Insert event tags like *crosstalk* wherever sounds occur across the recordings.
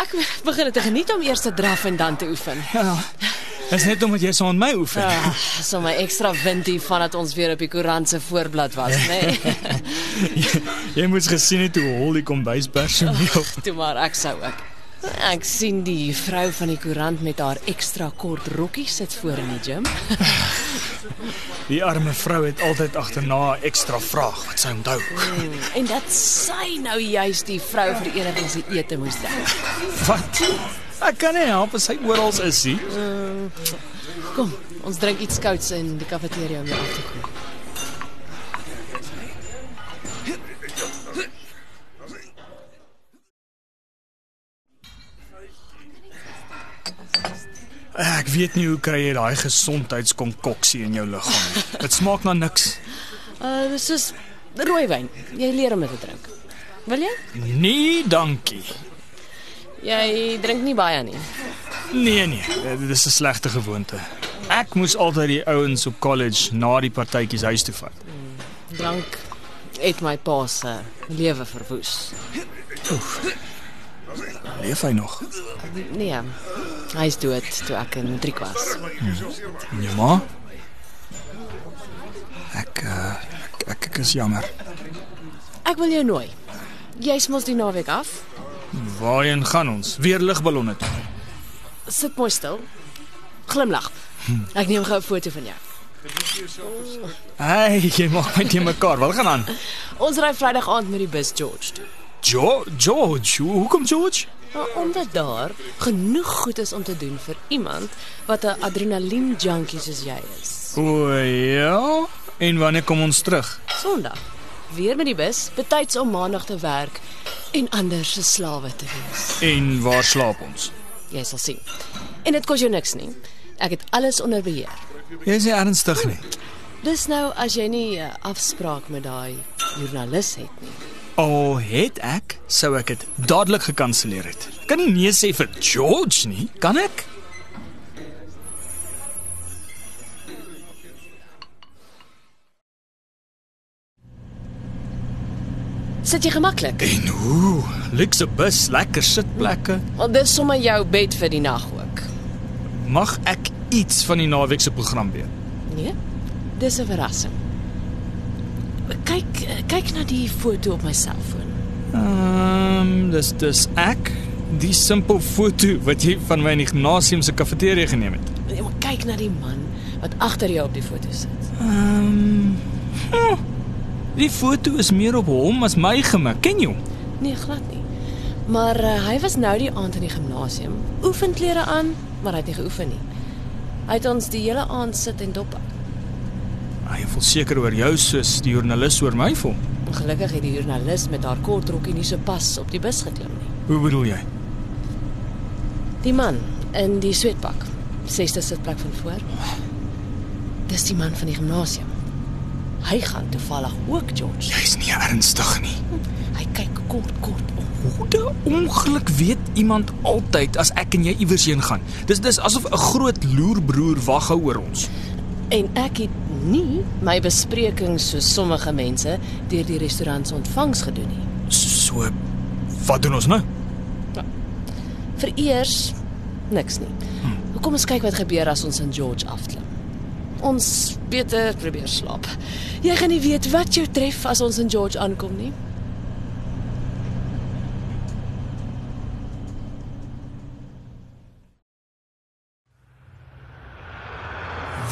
Ek begin dit te geniet om eers te draf en dan te oefen. Ja. Dis net omdat jy so aan my oefen. Ja, so my ekstra wind hier vandat ons weer op die koerant se voorblad was, né? Nee? *laughs* jy moes gesien het hoe hol die kombuispersoneel. Toe maar ek sou ook. Ek sien die vrou van die koerant met haar ekstra kort rokkie sit voor in die gym. *laughs* Die arme vrou het altyd agterna 'n ekstra vraag wat sy onthou. Hmm, en dat sy nou juis die vrou vir die enigste se ete moes trek. Wat? Ek kan nie help as hy oral is nie. Kom, ons drink iets kouds in die kafeteria om jou af te koel. Ek weet nie hoe kry jy daai gesondheidskonkoksie in jou liggaam nie. *laughs* Dit smaak na niks. Uh dis is rooiwyn. Jy leer om dit te drink. Wil jy? Nee, dankie. Jy drink nie baie nie. Nee nee, dit is 'n slegte gewoonte. Ek moes altyd die ouens op college na die partytjies huis toe vat. Drank het my pa se lewe verwoes. Leef hy nog? Nee. Hy is dood toe ek in matriek was. En jou ma? Ek, uh, ek ek ek is jammer. Ek wil jou nooi. Jy's mos die naweek af. Waarheen gaan ons? Weer ligballonne toe. Sit mooi stil. Glimlag. Ek neem gou 'n foto van jou. Hey, jy maak my te mekaar. Wat gaan aan? Ons ry Vrydag aand met die bus George toe. Jo George, hoe kom George? Maar omdat daar genoeg goed is om te doen vir iemand wat 'n adrenalien junkie soos jy is. O ja. En wanneer kom ons terug? Sondag. Weer met die bus, betyds om maandag te werk en anders se slawe te wees. En waar slaap ons? Jy sal sien. En dit kos jou niks nie. Ek het alles onder beheer. Jy is nie ernstig nie. Dis nou as jy nie 'n afspraak met daai joernalis het nie. Al het ek, sou ek dit dadelik gekanselleer het. Kan nie nee sê vir George nie, kan ek? Sit jy gemaklik? En hoe? Luxe bus, lekker sitplekke. Want dis sommer jou bed vir die nag ook. Mag ek iets van die naweek se program weet? Nee? Dis 'n verrassing. Kyk, kyk na die foto op my selfoon. Ehm, um, dis dis ek. Die simpel foto wat jy van my in die gimnasium se kafeteria geneem het. Nee, maar kyk na die man wat agter jou op die foto sit. Ehm, um, die foto is meer op hom as my gemik. Ken jy hom? Nee, glad nie. Maar uh, hy was nou die aand in die gimnasium. Oefenklere aan, maar hy het nie geoefen nie. Hy het ons die hele aand sit en dop. Hy voel seker oor jou soos die joernalis oor my voel. Gelukkig het die joernalis met haar kort rokkie nie so pas op die bus geklim nie. Hoe bedoel jy? Die man in die sweetpak, sesde sitplek van voor. Dis die man van die gimnasium. Hy gaan toevallig ook George. Jy's nie ernstig nie. Hy kyk kort kort om. Hoe ongeluk weet iemand altyd as ek en jy iewers heen gaan. Dis dis asof 'n groot loerbroer wag hou oor ons. En ek het nie my besprekings so sommige mense deur die restaurant se ontvangs gedoen nie. So wat doen ons nou? Vereers niks nie. Hmm. Kom ons kyk wat gebeur as ons in George afklim. Ons beter probeer slaap. Jy gaan nie weet wat jou tref as ons in George aankom nie.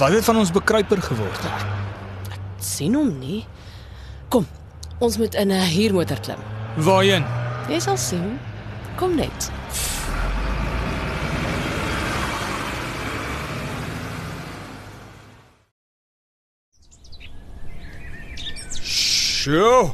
Wat het van ons bekruiper geword? Ek sien hom nie. Kom, ons moet in 'n huurmotor klim. Waarheen? Jy sal sien. Kom net. Sjoe.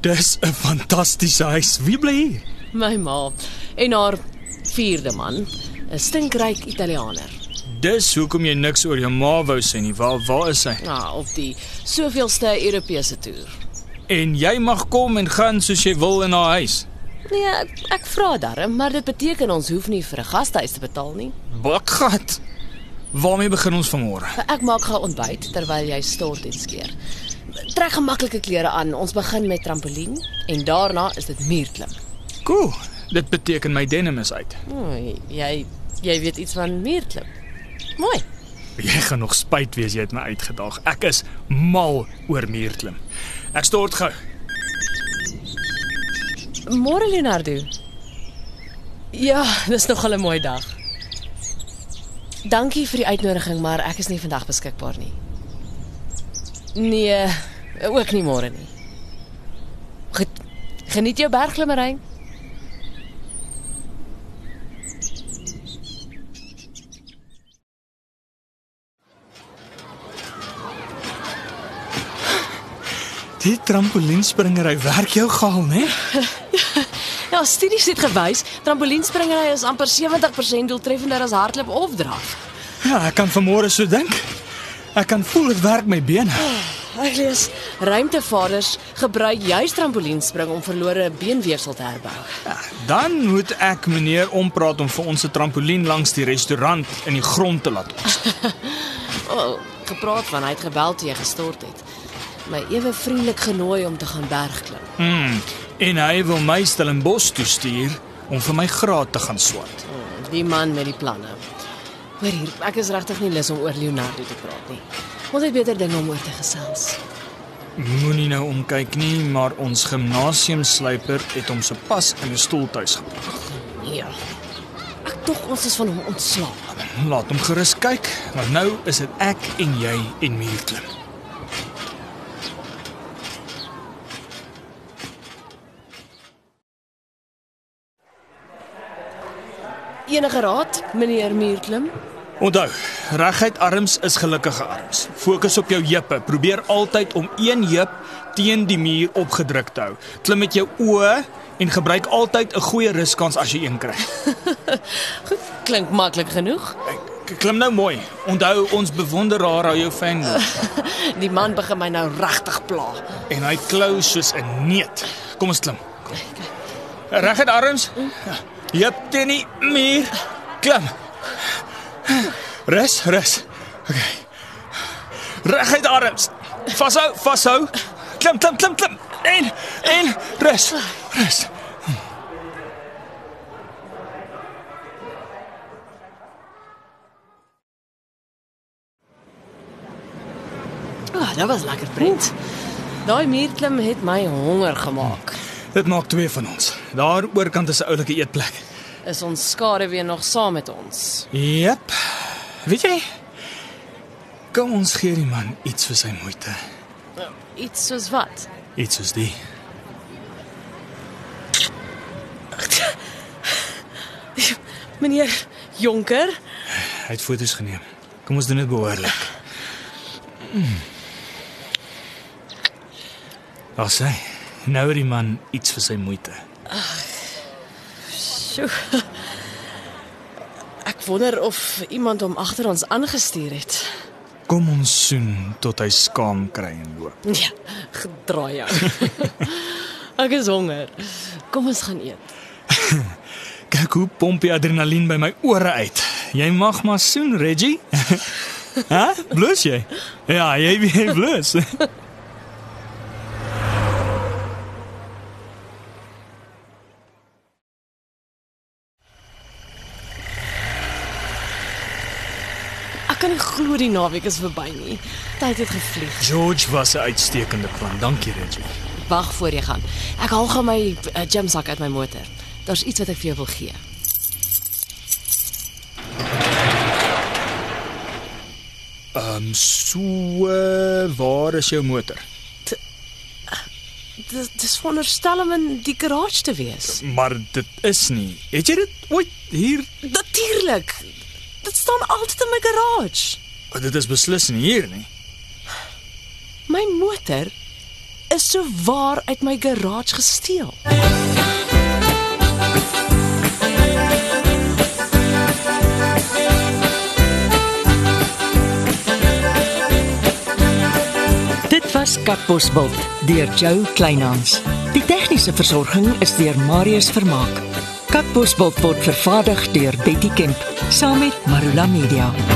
Dis 'n fantastiese huis. Wie bly hier? My ma en haar vierde man. 'n stinkryk Italianer. Dis hoekom jy niks oor jou ma wou sê nie. Waar waar is sy? Ah, op die soveelste Europese toer. En jy mag kom en gaan soos jy wil in haar huis. Nee, ek, ek vra darm, maar dit beteken ons hoef nie vir 'n gastehuis te betaal nie. Bakgat. Waarmee begin ons vanmôre? Ek maak gou ontbyt terwyl jy stort en skeer. Trek gemaklike klere aan. Ons begin met trampolien en daarna is dit muurklim. Cool. Dit beteken my denim is uit. Oh, jy jy weet iets van muurklim. Mooi. Jy gaan nog spyt wees jy het my uitgedaag. Ek is mal oor muurklim. Ek stort gou. Môre Leonardo. Ja, dis nog 'n mooi dag. Dankie vir die uitnodiging, maar ek is nie vandag beskikbaar nie. Nee, ook nie môre nie. Goed. Geniet jou bergklimmery. Die trampolienspringery werk jou gaal, né? *laughs* Ja, studies het gewys, trampolienspringery is amper 70% doeltreffender as hardloop of draf. Ja, ek kan vanmôre so dink. Ek kan voel dit werk my bene. Ek lees ruimtevaders gebruik juis trampolienspring om verlore beenweefsel te herbou. Ja, dan moet ek meneer ompraat om vir ons 'n trampolien langs die restaurant in die grond te laat ons. *laughs* Oh, gepraat van hy het gebel toe jy gestort het. My ewe vriendelik genooi om te gaan bergklim. Hmm. En hy wil my Stellenbosch toe stuur om vir my graad te gaan swat. Oh, die man met die planne. Hoor hier, ek is regtig nie lus om oor Leonardo te praat nie. Ons het beter dinge om oor te gesels. Moenie nou omkyk nie, maar ons gimnasiumsluiper het hom sopas in 'n stoeltuis geplaas. Ja. Ek tog ons is van hom ontslae. Laat hom gerus kyk, want nou is dit ek en jy en muurklim. Enige raad, meneer Muurklim? Onthou, reguit arms is gelukkige arms. Fokus op jou heupe. Probeer altyd om een heup teen die muur opgedruk te hou. Klim met jou oë en gebruik altyd 'n goeie ruskans as jy een kry. *laughs* Goed, klink maklik genoeg. Klim nou mooi. Onthou ons bewonderaar hou jou fan *laughs* Die man begin my nou regtig pla. en hy klou soos 'n neut. Kom ons klim. Reguit arms. Ja. Heup teen die muur. Klim. Rus, rus. OK. Reguit arms. Vashou, vashou. Klim, klim, klim, klim. En en rus. Rus. Ah, oh, dit was lekker prent. Daai muurklim het my honger gemaak. Dit maak twee van ons. Daar oorkant is 'n oulike eetplek. Is ons skare weer nog saam met ons? Jep. Weet jy? Kom ons gee die man iets vir sy moeite. Iets soos wat? Iets soos die. *laughs* Meneer Jonker, Hy het foto's geneem. Kom ons doen dit behoorlik. Daar sê, nou het die man iets vir sy moeite. Sjoe. Ek wonder of iemand hom agter ons aangestuur het. Kom ons soen tot hy skaam kry en loop. Ja, gedraai jou. *laughs* Ek is honger. Kom ons gaan eet. *laughs* Kyk hoe pomp die adrenalien by my ore uit. Jy mag maar soen, Reggie. *laughs* Hæ? Blus jy? Ja, jy jy blus. Ek kan nie glo die naweek is verby nie. Tyd het gevlieg. George was 'n uitstekende plan. Dankie, Reggie. Wag voor jy gaan. Ek haal gou my uh, gymsak uit my motor. Daar's iets wat ek vir jou wil gee. Ehm um, so uh, waar is jou motor? Dis dis veronderstel om in die garage te wees. Maar dit is nie. Het jy dit ooit hier? Natuurlik staan altyd in my garage. Oh, dit is beslis nie hier nie. My motor is so waar uit my garage gesteel. Dit was Katbosveld deur Jo Kleinhans. Die tegniese versorging is deur Marius Vermaak. Katbosveld word vervaardig deur Betty Kemp saam met Marula Media.